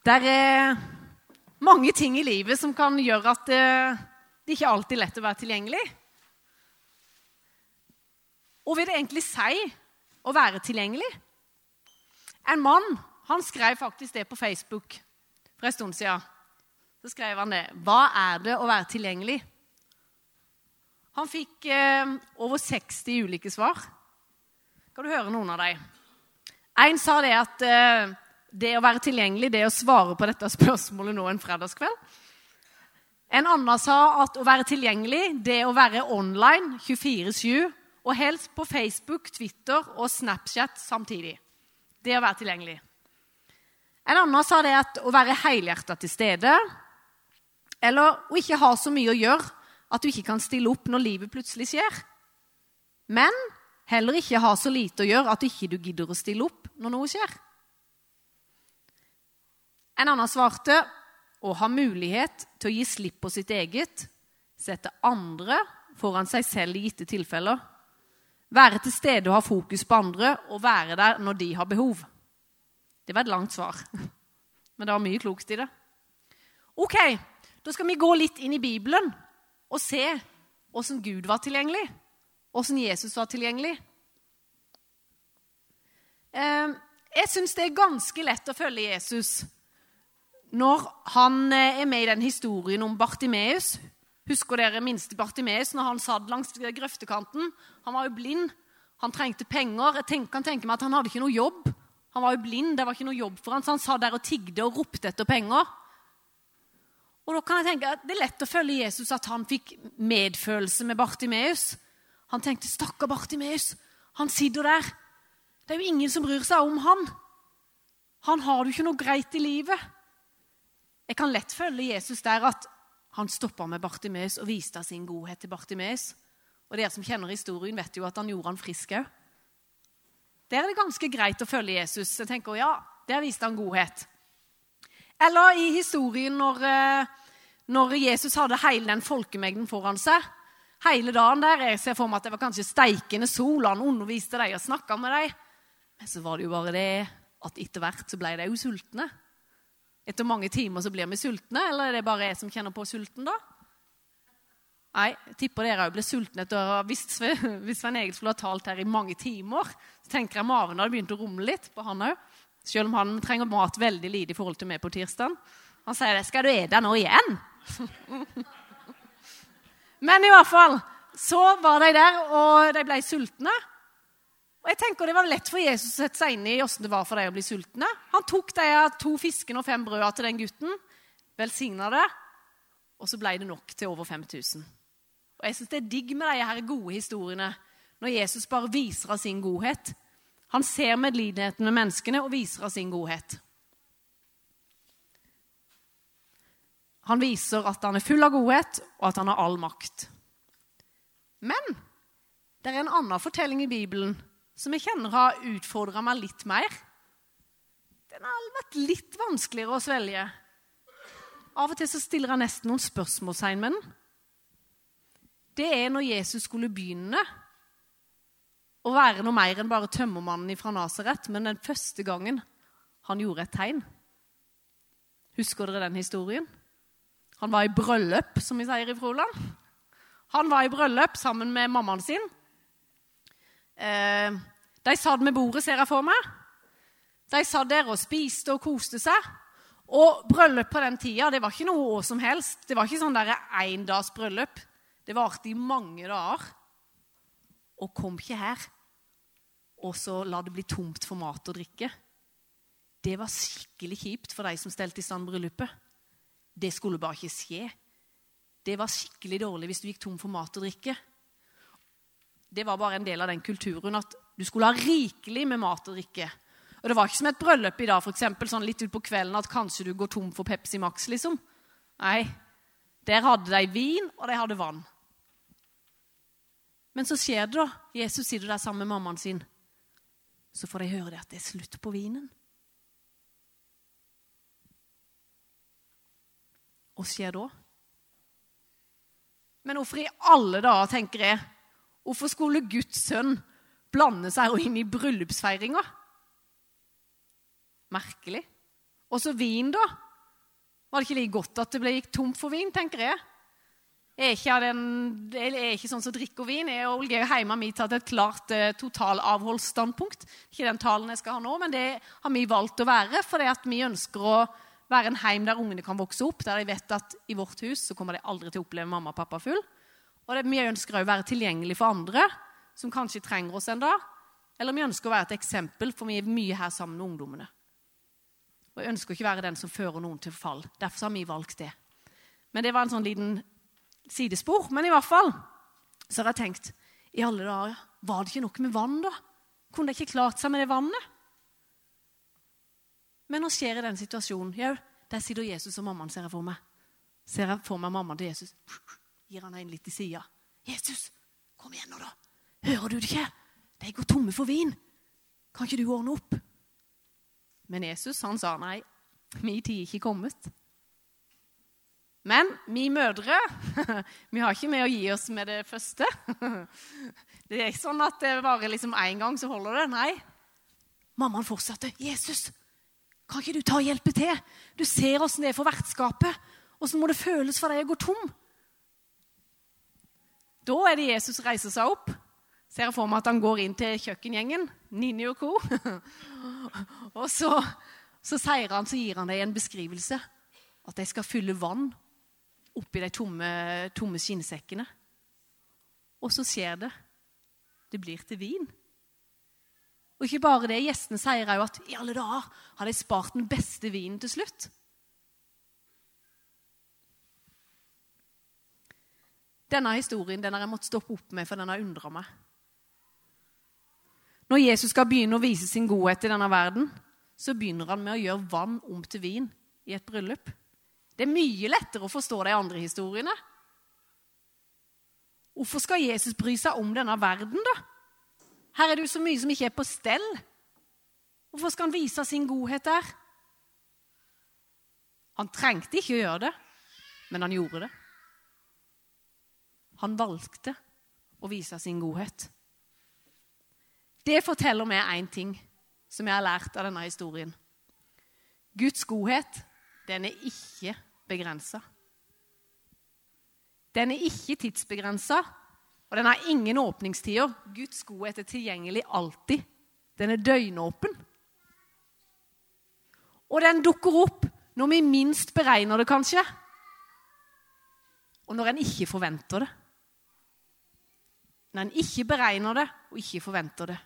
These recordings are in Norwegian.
Det er mange ting i livet som kan gjøre at det, det ikke alltid er lett å være tilgjengelig. Hva vil det egentlig si å være tilgjengelig? En mann han skrev faktisk det på Facebook for en stund siden. Så skrev han det. Hva er det å være tilgjengelig? Han fikk eh, over 60 ulike svar. Kan du høre noen av dem? En sa det at eh, det å være tilgjengelig, det å svare på dette spørsmålet nå en fredagskveld. En annen sa at å være tilgjengelig, det å være online 24-7, og helst på Facebook, Twitter og Snapchat samtidig. Det å være tilgjengelig. En annen sa det at å være helhjerta til stede, eller å ikke ha så mye å gjøre at du ikke kan stille opp når livet plutselig skjer. Men heller ikke ha så lite å gjøre at du ikke gidder å stille opp når noe skjer. En annen svarte å ha mulighet til å gi slipp på sitt eget, sette andre foran seg selv i gitte tilfeller, være til stede og ha fokus på andre og være der når de har behov. Det var et langt svar, men det var mye klokt i det. Ok, da skal vi gå litt inn i Bibelen og se åssen Gud var tilgjengelig, åssen Jesus var tilgjengelig. Eh, jeg syns det er ganske lett å følge Jesus når han eh, er med i den historien om Bartimeus. Husker dere minste Bartimeus når han satt langs grøftekanten? Han var jo blind. Han trengte penger. Jeg tenker, kan tenke meg at Han hadde ikke noe jobb. Han var jo blind, det var ikke noe jobb for han, så han satt der og tigde og ropte etter penger. Og da kan jeg tenke at Det er lett å følge Jesus at han fikk medfølelse med Bartimeus. Han tenkte 'stakkar Bartimeus, han sitter der'. Det er jo ingen som bryr seg om han. Han har jo ikke noe greit i livet. Jeg kan lett følge Jesus der at han stoppa med Bartimeus og viste sin godhet til Bartimeus. Og dere som kjenner historien, vet jo at han gjorde han frisk òg. Der er det ganske greit å følge Jesus. Jeg tenker, ja, Der viste han godhet. Eller i historien når, eh, når Jesus hadde hele den folkemengden foran seg. Hele dagen der, Jeg ser for meg at det var kanskje steikende sol. Han underviste dem og snakka med dem. Men så var det jo bare det at etter hvert så ble de jo sultne. Etter mange timer så blir vi sultne, eller er det bare jeg som kjenner på sulten da? Nei, jeg tipper dere òg blir sultne etter å Hvis Svein Egil skulle ha talt her i mange timer, så tenker jeg maven hadde begynt å rumle litt på han òg. Selv om han trenger mat veldig lite i forhold til meg på tirsdag. Han sier det. 'Skal du ete nå igjen?' Men i hvert fall så var de der, og de ble sultne. Og jeg tenker Det var lett for Jesus å sette seg inn i hvordan det var for dem å bli sultne. Han tok de to fiskene og fem brødene til den gutten, velsigna det, og så ble det nok til over 5000. Og Jeg syns det er digg med de her gode historiene, når Jesus bare viser av sin godhet. Han ser medlidenheten med menneskene og viser av sin godhet. Han viser at han er full av godhet, og at han har all makt. Men det er en annen fortelling i Bibelen som jeg kjenner har utfordra meg litt mer. Den har vært litt vanskeligere å svelge. Av og til så stiller jeg nesten noen spørsmålstegn med den. Det er når Jesus skulle begynne å være noe mer enn bare tømmermannen fra Nasaret, men den første gangen han gjorde et tegn. Husker dere den historien? Han var i bryllup, som vi sier i Froland. Han var i bryllup sammen med mammaen sin. Eh, de satt med bordet, ser jeg for meg. De satt der og spiste og koste seg. Og bryllup på den tida det var ikke noe år som helst. Det var ikke sånn bryllup. Det varte i mange dager. Og kom ikke her og så la det bli tomt for mat og drikke. Det var skikkelig kjipt for de som stelte i stand bryllupet. Det skulle bare ikke skje. Det var skikkelig dårlig hvis du gikk tom for mat og drikke. Det var bare en del av den kulturen at du skulle ha rikelig med mat og drikke. Og Det var ikke som et bryllup i dag, for eksempel, sånn litt utpå kvelden, at kanskje du går tom for Pepsi Max. liksom. Nei, der hadde de vin, og de hadde vann. Men så skjer det, da. Jesus sitter der sammen med mammaen sin. Så får de høre det at det er slutt på vinen. Hva skjer da? Men hvorfor i alle dager, tenker jeg, hvorfor skulle Guds sønn blande seg inn i bryllupsfeiringa? Merkelig. Og så vin, da. Var det ikke like godt at det gikk tomt for vin, tenker jeg? Jeg er ikke, den, er ikke sånn som drikker vin. Jeg og Olge er hjemme har tatt et klart eh, totalavholdsstandpunkt. Ikke den talen jeg skal ha nå, men det har vi valgt å være fordi vi ønsker å være en heim der ungene kan vokse opp, der de vet at i vårt hus så kommer de aldri til å oppleve mamma og pappa full. Og det, vi ønsker å være tilgjengelig for andre som kanskje trenger oss en dag. Eller vi ønsker å være et eksempel, for vi er mye her sammen med ungdommene. Og jeg ønsker ikke å være den som fører noen til fall. Derfor har vi valgt det. Men det var en sånn liten sidespor. Men i hvert fall så har jeg tenkt i alle dager, Var det ikke noe med vann, da? Kunne de ikke klart seg med det vannet? Men hva skjer i den situasjonen? Jau, der sitter Jesus og mammaen, ser jeg for meg. Ser jeg for meg mammaen til Jesus. Gir han en litt i sida. 'Jesus, kom igjen nå, da. Hører du det ikke? De går tomme for vin. Kan ikke du ordne opp?' Men Jesus han sa nei. Min tid er ikke kommet. Men vi mødre vi har ikke med å gi oss med det første. Det er ikke sånn at det bare liksom én gang så holder det. Nei. Mammaen fortsatte. 'Jesus, kan ikke du ta og hjelpe til? Du ser åssen det er for vertskapet. Åssen må det føles for deg å gå tom?' Da er det Jesus reiser seg opp. Ser jeg for meg at han går inn til kjøkkengjengen, Nini og co. og så, så, sier han, så gir han deg en beskrivelse. At de skal fylle vann oppi de tomme, tomme skinnsekkene. Og så skjer det. Det blir til vin. Og ikke bare det, gjestene sier òg at i alle dager har de spart den beste vinen til slutt. Denne historien den har jeg måttet stoppe opp med, for den har undra meg. Når Jesus skal begynne å vise sin godhet i denne verden, så begynner han med å gjøre vann om til vin i et bryllup. Det er mye lettere å forstå de andre historiene. Hvorfor skal Jesus bry seg om denne verden, da? Her er det jo så mye som ikke er på stell. Hvorfor skal han vise sin godhet der? Han trengte ikke å gjøre det, men han gjorde det. Han valgte å vise sin godhet. Det forteller meg én ting som jeg har lært av denne historien. Guds godhet, den er ikke begrensa. Den er ikke tidsbegrensa, og den har ingen åpningstider. Guds godhet er tilgjengelig alltid. Den er døgnåpen. Og den dukker opp når vi minst beregner det, kanskje. Og når en ikke forventer det. Når en ikke beregner det og ikke forventer det,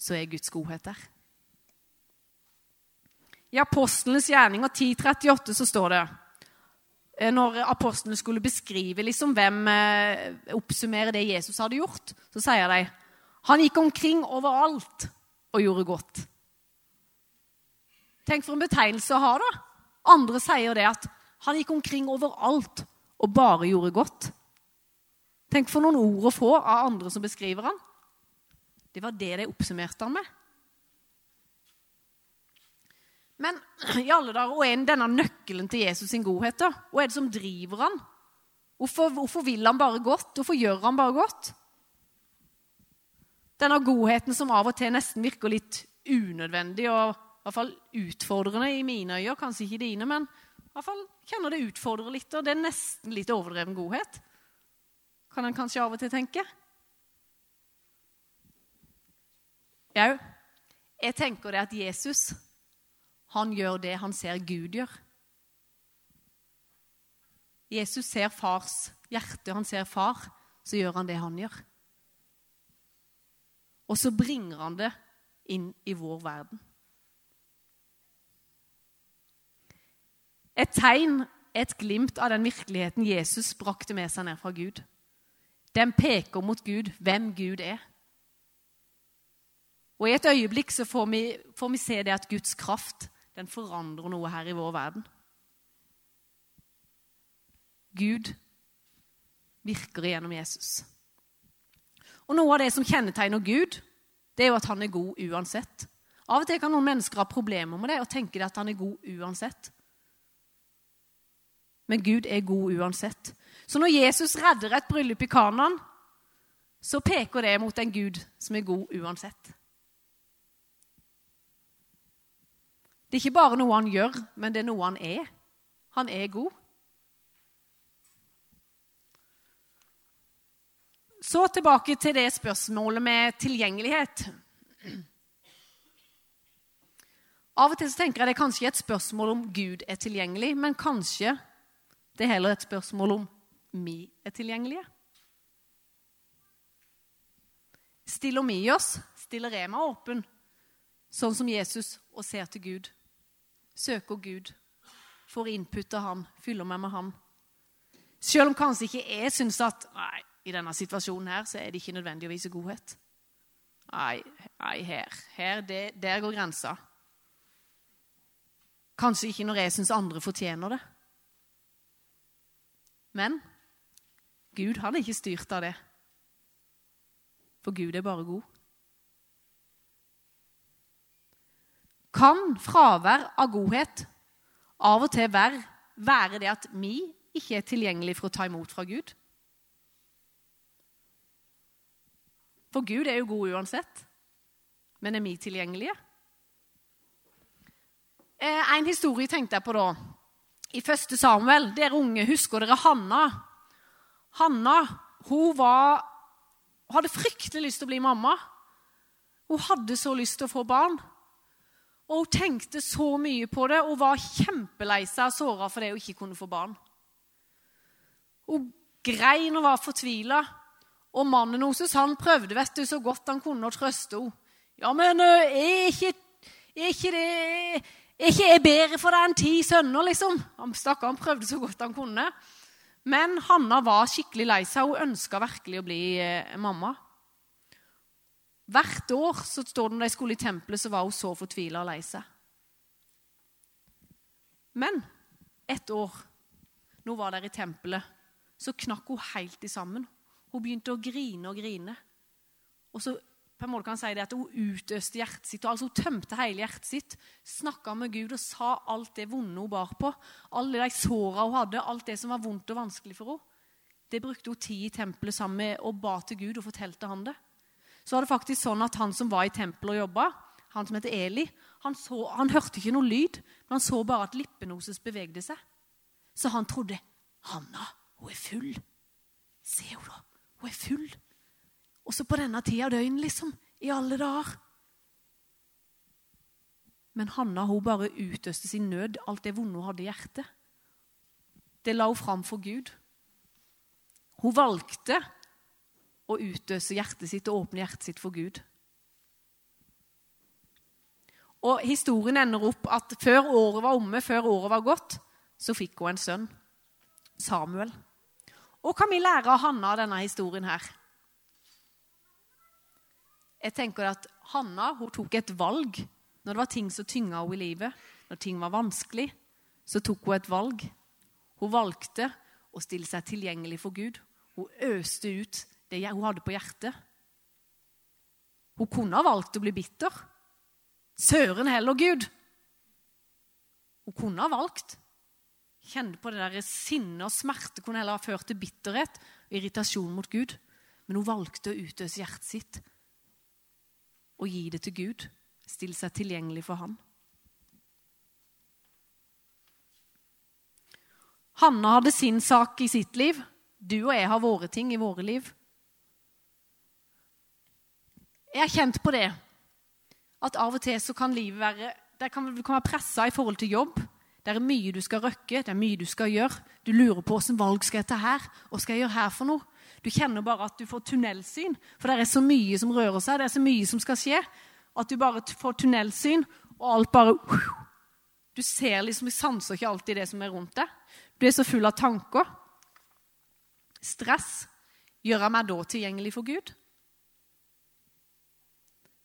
så er Guds godhet der. I Apostlenes gjerninger 10.38 så står det Eh, når apostlene skulle beskrive liksom hvem eh, oppsummere det Jesus hadde gjort, så sier de han gikk omkring overalt og gjorde godt. Tenk for en betegnelse å ha, da. Andre sier det at han gikk omkring overalt og bare gjorde godt. Tenk for noen ord å få av andre som beskriver han. Det var det de oppsummerte han med. Men i alle dager, hva er denne nøkkelen til Jesus sin godhet? da? Hva er det som driver han? Hvorfor, hvorfor vil han bare godt? Hvorfor gjør han bare godt? Denne godheten som av og til nesten virker litt unødvendig og i hvert fall utfordrende i mine øyne, kanskje ikke dine, men i hvert fall kjenner det utfordrer litt, og det er nesten litt overdreven godhet. Kan en kanskje av og til tenke. Jau, jeg tenker det at Jesus han gjør det han ser Gud gjør. Jesus ser fars hjerte, han ser far, så gjør han det han gjør. Og så bringer han det inn i vår verden. Et tegn, et glimt av den virkeligheten Jesus brakte med seg ned fra Gud. Den peker mot Gud, hvem Gud er. Og I et øyeblikk så får vi, får vi se det at Guds kraft den forandrer noe her i vår verden. Gud virker gjennom Jesus. Og Noe av det som kjennetegner Gud, det er jo at han er god uansett. Av og til kan noen mennesker ha problemer med det og tenke at han er god uansett. Men Gud er god uansett. Så når Jesus redder et bryllup i Kanan, så peker det mot en Gud som er god uansett. Det er ikke bare noe han gjør, men det er noe han er. Han er god. Så tilbake til det spørsmålet med tilgjengelighet. Av og til så tenker jeg det er kanskje et spørsmål om Gud er tilgjengelig, men kanskje det er heller et spørsmål om vi er tilgjengelige. Stiller vi oss, stiller meg åpen, sånn som Jesus, og ser til Gud. Søker Gud, får input av Han, fyller meg med Han. Selv om kanskje ikke jeg syns at nei, i denne situasjonen her så er det ikke nødvendig å vise godhet. Nei, nei her, her det, der går grensa. Kanskje ikke når jeg syns andre fortjener det. Men Gud er ikke styrt av det. For Gud er bare god. Kan fravær av godhet av og til være, være det at vi ikke er tilgjengelige for å ta imot fra Gud? For Gud er jo god uansett. Men er vi tilgjengelige? Eh, en historie tenkte jeg på da. I første Samuel. Dere unge, husker dere Hanna? Hanna hun var, hadde fryktelig lyst til å bli mamma. Hun hadde så lyst til å få barn. Og hun tenkte så mye på det og var kjempelei seg og såra det hun ikke kunne få barn. Hun grein og var fortvila. Og mannen hennes han prøvde vet du, så godt han kunne å trøste henne. Ja, men er ikke, er ikke det er ikke jeg bedre for deg enn ti sønner, liksom? Han prøvde så godt han kunne. Men Hanna var skikkelig lei seg. Hun ønska virkelig å bli eh, mamma. Hvert år så står det når de skulle i tempelet, så var hun så fortvila og lei seg. Men et år, når hun var der i tempelet, så knakk hun helt i sammen. Hun begynte å grine og grine. Og så på en måte kan si det at Hun utøste hjertet sitt, altså hun tømte hele hjertet sitt. Snakka med Gud og sa alt det vonde hun bar på. Alle de såra hun hadde, alt det som var vondt og vanskelig for henne. Det brukte hun tid i tempelet sammen med og ba til Gud og fortalte han det. Så var det faktisk sånn at Han som var i tempelet og jobba, han som heter Eli, han, så, han hørte ikke noe lyd, men han så bare at lippene hennes bevegde seg. Så han trodde Hanna, hun er full. Se henne, da. Hun er full. Også på denne tida av døgnet, liksom. I alle dager. Men Hanna hun bare utøste sin nød, alt det vonde hun hadde i hjertet. Det la hun fram for Gud. Hun valgte å utøse hjertet sitt og åpne hjertet sitt for Gud. Og Historien ender opp at før året var omme, før året var gått, så fikk hun en sønn, Samuel. Og kan vi lære av Hanna denne historien her? Jeg tenker at Hanna hun tok et valg når det var ting som tynga henne i livet. Når ting var vanskelig, så tok hun et valg. Hun valgte å stille seg tilgjengelig for Gud. Hun øste ut det hun hadde på hjertet. Hun kunne ha valgt å bli bitter. Søren heller, Gud! Hun kunne ha valgt. Kjenne på det der sinne og smerte kunne heller ha ført til bitterhet og irritasjon mot Gud. Men hun valgte å utøse hjertet sitt og gi det til Gud. Stille seg tilgjengelig for Han. Hanna hadde sin sak i sitt liv. Du og jeg har våre ting i våre liv. Jeg har kjent på det at av og til så kan livet være det kan, Du kan være pressa i forhold til jobb. Det er mye du skal røkke, det er mye du skal gjøre. Du lurer på åssen valg skal jeg ta her, hva skal jeg gjøre her for noe? Du kjenner bare at du får tunnelsyn, for det er så mye som rører seg, det er så mye som skal skje, at du bare får tunnelsyn, og alt bare Du ser liksom, du sanser ikke alltid det som er rundt deg. Du er så full av tanker. Stress. Gjør meg da tilgjengelig for Gud?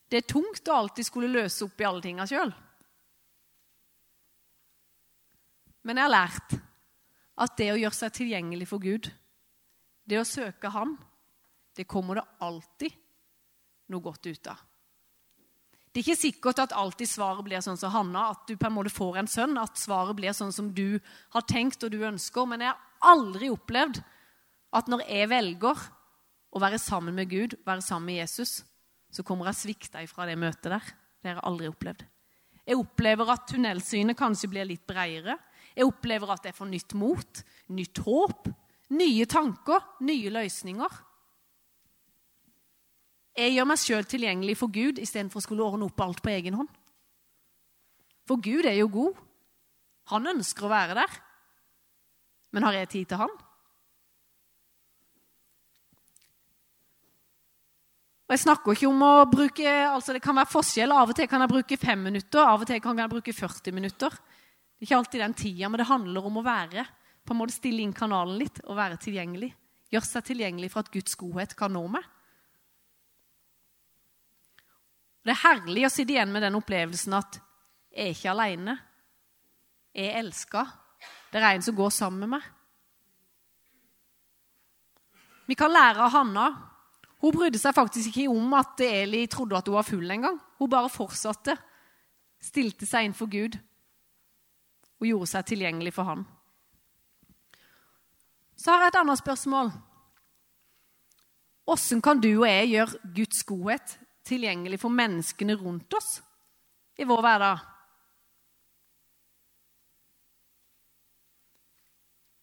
Det er tungt å alltid skulle løse opp i alle tinga sjøl. Men jeg har lært at det å gjøre seg tilgjengelig for Gud, det å søke Han, det kommer det alltid noe godt ut av. Det er ikke sikkert at alltid svaret blir sånn som Hanna, at du på en måte får en sønn, at svaret blir sånn som du har tenkt og du ønsker. Men jeg har aldri opplevd at når jeg velger å være sammen med Gud, være sammen med Jesus, så kommer jeg svikta ifra det møtet der. Det har jeg aldri opplevd. Jeg opplever at tunnelsynet kanskje blir litt bredere. Jeg opplever at jeg får nytt mot, nytt håp, nye tanker, nye løsninger. Jeg gjør meg sjøl tilgjengelig for Gud istedenfor å skulle ordne opp alt på egen hånd. For Gud er jo god. Han ønsker å være der. Men har jeg tid til han? Og jeg snakker ikke om å bruke, altså Det kan være forskjell. Av og til kan jeg bruke fem minutter, av og til kan jeg bruke 40 minutter. Det er ikke alltid den tida, men det handler om å være, på en måte stille inn kanalen litt og være tilgjengelig. Gjøre seg tilgjengelig for at Guds godhet kan nå meg. Det er herlig å sitte igjen med den opplevelsen at jeg er ikke alene. Jeg er elska. Det er en som går sammen med meg. Vi kan lære av Hanna hun brydde seg faktisk ikke om at Eli trodde at hun var full engang. Hun bare fortsatte, stilte seg inn for Gud og gjorde seg tilgjengelig for ham. Så har jeg et annet spørsmål. Hvordan kan du og jeg gjøre Guds godhet tilgjengelig for menneskene rundt oss i vår hverdag?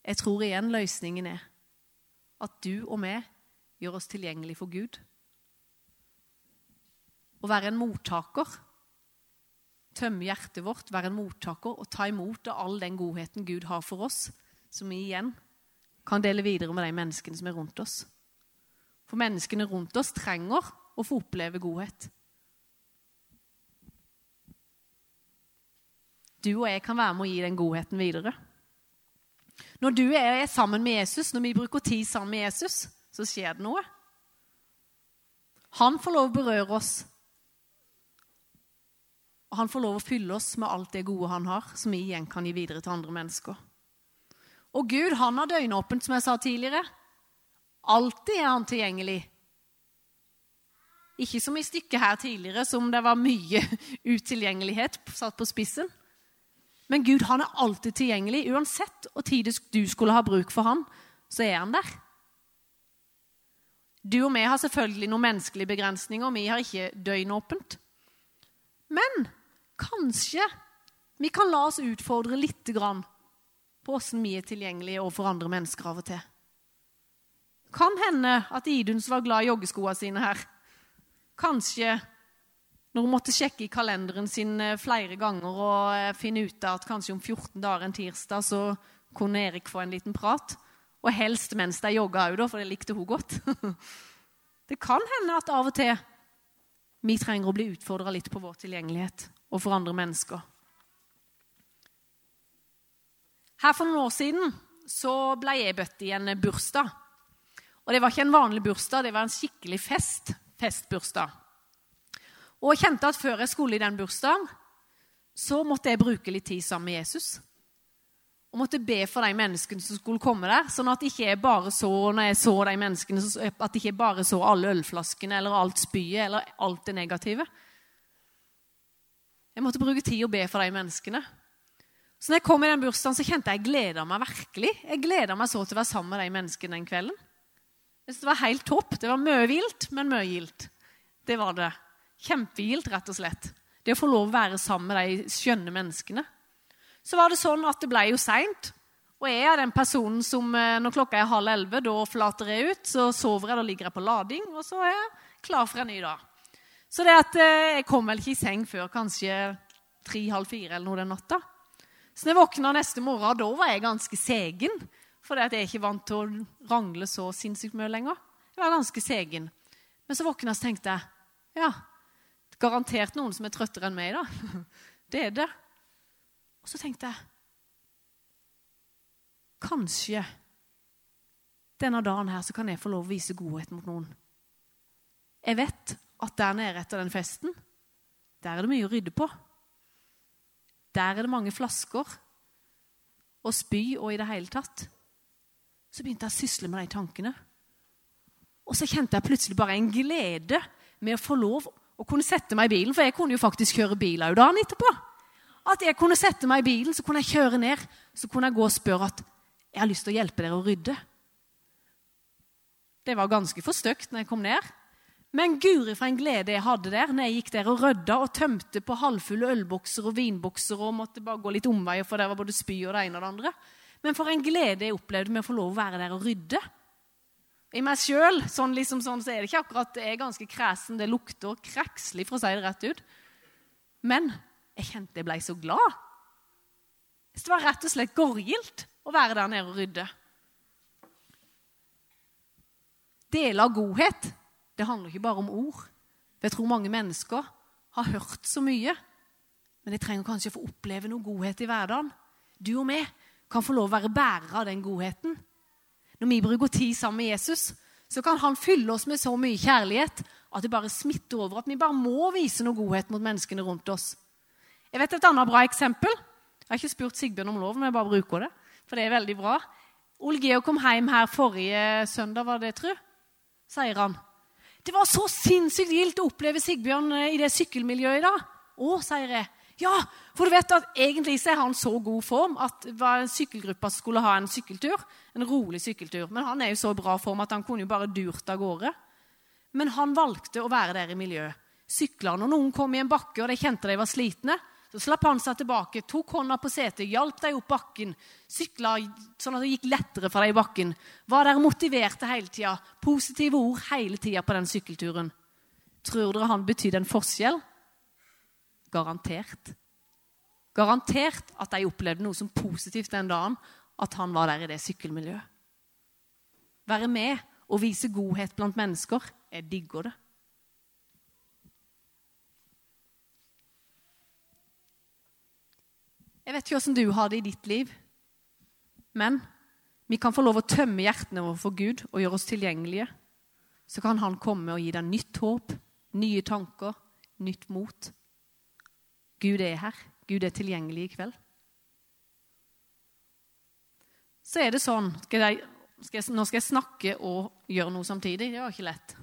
Jeg tror igjen løsningen er at du og vi gjør oss tilgjengelig for Gud. Å være en mottaker, tømme hjertet vårt, være en mottaker og ta imot av all den godheten Gud har for oss, som vi igjen kan dele videre med de menneskene som er rundt oss. For menneskene rundt oss trenger å få oppleve godhet. Du og jeg kan være med å gi den godheten videre. Når du er sammen med Jesus, når vi bruker tid sammen med Jesus, så skjer det noe. Han får lov å berøre oss. Og han får lov å fylle oss med alt det gode han har, som vi igjen kan gi videre til andre mennesker. Og Gud, han har døgnåpent, som jeg sa tidligere. Alltid er han tilgjengelig. Ikke som i stykket her tidligere, som det var mye utilgjengelighet satt på spissen. Men Gud han er alltid tilgjengelig. Uansett hvor tid du skulle ha bruk for han, så er han der. Du og vi har selvfølgelig noen menneskelige begrensninger. Vi har ikke døgnåpent. Men kanskje vi kan la oss utfordre litt på åssen vi er tilgjengelige overfor andre mennesker av og til. Kan hende at Iduns var glad i joggeskoene sine her. Kanskje når hun måtte sjekke i kalenderen sin eh, flere ganger og eh, finne ut at kanskje om 14 dager en tirsdag så kunne Erik få en liten prat. Og helst mens de jogga òg, for det likte hun godt. Det kan hende at av og til vi trenger å bli utfordra litt på vår tilgjengelighet og for andre mennesker. Her For noen år siden så ble jeg bøtt i en bursdag. Og Det var ikke en vanlig bursdag, det var en skikkelig fest. Festbursdag. Og jeg kjente at før jeg skulle i den bursdagen, så måtte jeg bruke litt tid sammen med Jesus og måtte be for de menneskene som skulle komme der. Sånn at ikke jeg bare så når jeg så de menneskene, at ikke bare så alle ølflaskene eller alt spyet eller alt det negative. Jeg måtte bruke tid og be for de menneskene. Så når jeg kom i den bursdagen, så kjente jeg jeg gleda meg virkelig. Jeg gleda meg så til å være sammen med de menneskene den kvelden. Jeg Det var helt topp. Det var mye vilt, men mye gildt. Det var det. Kjempegildt, rett og slett. Det å få lov å være sammen med de skjønne menneskene så var det sånn at det ble jo seint. Og jeg er den personen som eh, når klokka er halv elleve, da flater jeg ut. Så sover jeg, da ligger jeg på lading, og så er jeg klar for en ny dag. Så det at eh, jeg kom vel ikke i seng før kanskje tre-halv fire eller noe den natta. Så når jeg våkna neste morgen, da var jeg ganske segen. For jeg er ikke vant til å rangle så sinnssykt mye lenger. Jeg var ganske segen. Men så våkna jeg og tenkte jeg ja, garantert noen som er trøttere enn meg, da. Det er det. Og så tenkte jeg Kanskje denne dagen her så kan jeg få lov å vise godhet mot noen. Jeg vet at der nede etter den festen, der er det mye å rydde på. Der er det mange flasker og spy og i det hele tatt. Så begynte jeg å sysle med de tankene. Og så kjente jeg plutselig bare en glede med å få lov å kunne sette meg i bilen, for jeg kunne jo faktisk kjøre bil òg dagen etterpå. At jeg kunne sette meg i bilen, så kunne jeg kjøre ned. Så kunne jeg gå og spørre at jeg har lyst til å hjelpe dere å rydde. Det var ganske for stygt når jeg kom ned. Men guri for en glede jeg hadde der når jeg gikk der og rydda og tømte på halvfulle ølbokser og vinbokser og måtte bare gå litt omveier, for der var både spy og det ene og det andre. Men for en glede jeg opplevde med å få lov å være der og rydde. I meg sjøl sånn, liksom sånn, så er det ikke akkurat det er ganske kresen. Det lukter krekslig, for å si det rett ut. Men jeg kjente jeg ble så glad. Det var rett og slett gorgilt å være der nede og rydde. Dele av godhet det handler ikke bare om ord. Jeg tror mange mennesker har hørt så mye, men de trenger kanskje å få oppleve noe godhet i hverdagen. Du og vi kan få lov å være bærere av den godheten. Når vi bruker tid sammen med Jesus, så kan han fylle oss med så mye kjærlighet at det bare smitter over. At vi bare må vise noe godhet mot menneskene rundt oss. Jeg vet et annet bra eksempel. Jeg har ikke spurt Sigbjørn om lov, men jeg bare bruker det. For det er veldig bra. Ole Georg kom hjem her forrige søndag, var det, tru? Sier han. Det var så sinnssykt gildt å oppleve Sigbjørn eh, i det sykkelmiljøet i dag. Å, sier jeg. Ja, for du vet at egentlig så er han så god form at sykkelgruppa skulle ha en sykkeltur. En rolig sykkeltur. Men han er jo så bra form at han kunne jo bare durt av gårde. Men han valgte å være der i miljøet. Sykla når noen kom i en bakke og de kjente de var slitne. Så slapp han seg tilbake, tok hånda på setet, hjalp dem opp bakken. Sykla sånn at det gikk lettere for dem i bakken. Var der motiverte hele tida. Positive ord hele tida på den sykkelturen. Tror dere han betydde en forskjell? Garantert. Garantert at de opplevde noe som positivt den dagen at han var der i det sykkelmiljøet. Være med og vise godhet blant mennesker. Jeg digger det. Jeg vet ikke åssen du har det i ditt liv, men vi kan få lov å tømme hjertene våre for Gud og gjøre oss tilgjengelige. Så kan Han komme og gi deg nytt håp, nye tanker, nytt mot. Gud er her. Gud er tilgjengelig i kveld. Så er det sånn skal jeg, skal jeg, Nå skal jeg snakke og gjøre noe samtidig. Det var ikke lett.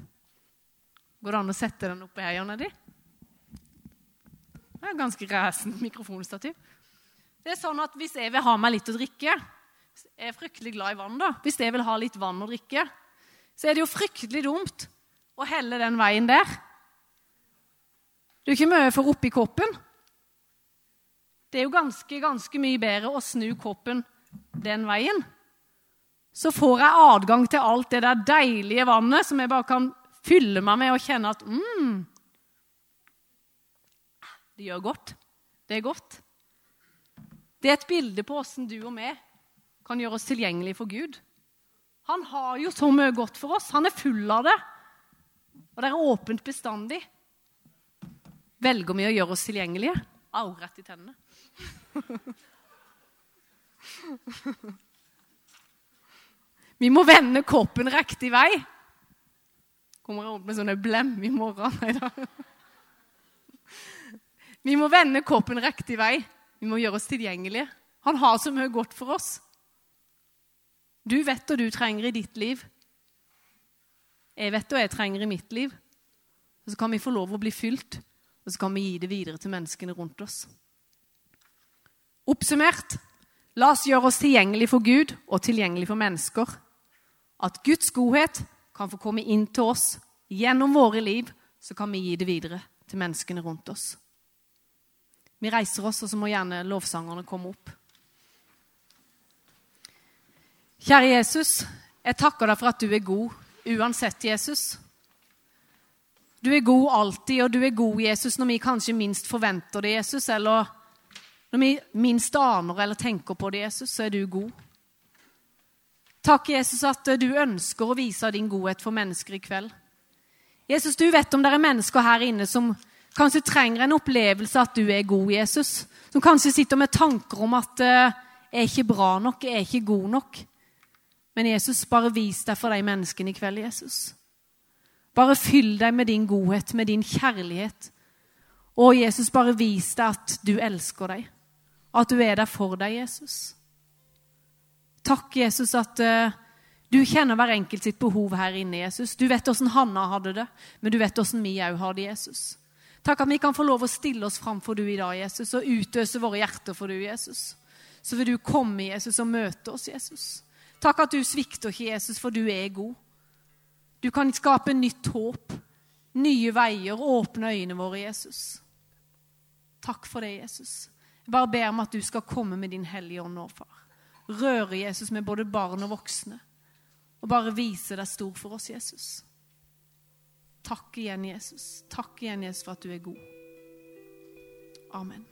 Går det an å sette den oppi her, Jan Det er ganske resent mikrofonstativ. Det er sånn at Hvis jeg vil ha meg litt å drikke Jeg er fryktelig glad i vann. da. Hvis jeg vil ha litt vann å drikke, så er det jo fryktelig dumt å helle den veien der. Du er ikke mye for oppi koppen. Det er jo ganske, ganske mye bedre å snu koppen den veien. Så får jeg adgang til alt det der deilige vannet som jeg bare kan fylle meg med og kjenne at mm, Det gjør godt. Det er godt. Det er et bilde på åssen du og vi kan gjøre oss tilgjengelige for Gud. Han har jo så mye godt for oss. Han er full av det. Og det er åpent bestandig. Velger vi å gjøre oss tilgjengelige? Au, rett i tennene. Vi må vende koppen riktig vei. Kommer jeg opp med sånne blem i morgen? Nei da. Vi må vende koppen riktig vei. Vi må gjøre oss tilgjengelige. Han har så mye godt for oss. Du vet hva du trenger i ditt liv. Jeg vet hva jeg trenger i mitt liv. Og så kan vi få lov å bli fylt, og så kan vi gi det videre til menneskene rundt oss. Oppsummert la oss gjøre oss tilgjengelig for Gud og tilgjengelig for mennesker. At Guds godhet kan få komme inn til oss gjennom våre liv, så kan vi gi det videre til menneskene rundt oss. Vi reiser oss, og så må gjerne lovsangerne komme opp. Kjære Jesus, jeg takker deg for at du er god uansett, Jesus. Du er god alltid, og du er god, Jesus, når vi kanskje minst forventer det, Jesus, eller når vi minst aner eller tenker på det, Jesus, så er du god. Takk, Jesus, at du ønsker å vise din godhet for mennesker i kveld. Jesus, du vet om det er mennesker her inne som kanskje trenger en opplevelse at du er god, Jesus. Som kanskje sitter med tanker om at uh, 'jeg er ikke bra nok, jeg er ikke god nok'. Men Jesus, bare vis deg for de menneskene i kveld, Jesus. Bare fyll deg med din godhet, med din kjærlighet. Og Jesus, bare vis deg at du elsker dem. At du er der for deg, Jesus. Takk, Jesus, at uh, du kjenner hver enkelt sitt behov her inne, Jesus. Du vet åssen Hanna hadde det, men du vet åssen vi òg har det, Jesus. Takk at vi kan få lov å stille oss fram for du i dag, Jesus, og utøse våre hjerter for du, Jesus. Så vil du komme, Jesus, og møte oss, Jesus. Takk at du svikter ikke, Jesus, for du er god. Du kan skape nytt håp. nye veier, åpne øynene våre, Jesus. Takk for det, Jesus. Jeg bare ber om at du skal komme med din hellige ånd nå, far. Røre Jesus med både barn og voksne. Og bare vise deg stor for oss, Jesus. Takk igjen, Jesus. Takk igjen, Jesus, for at du er god. Amen.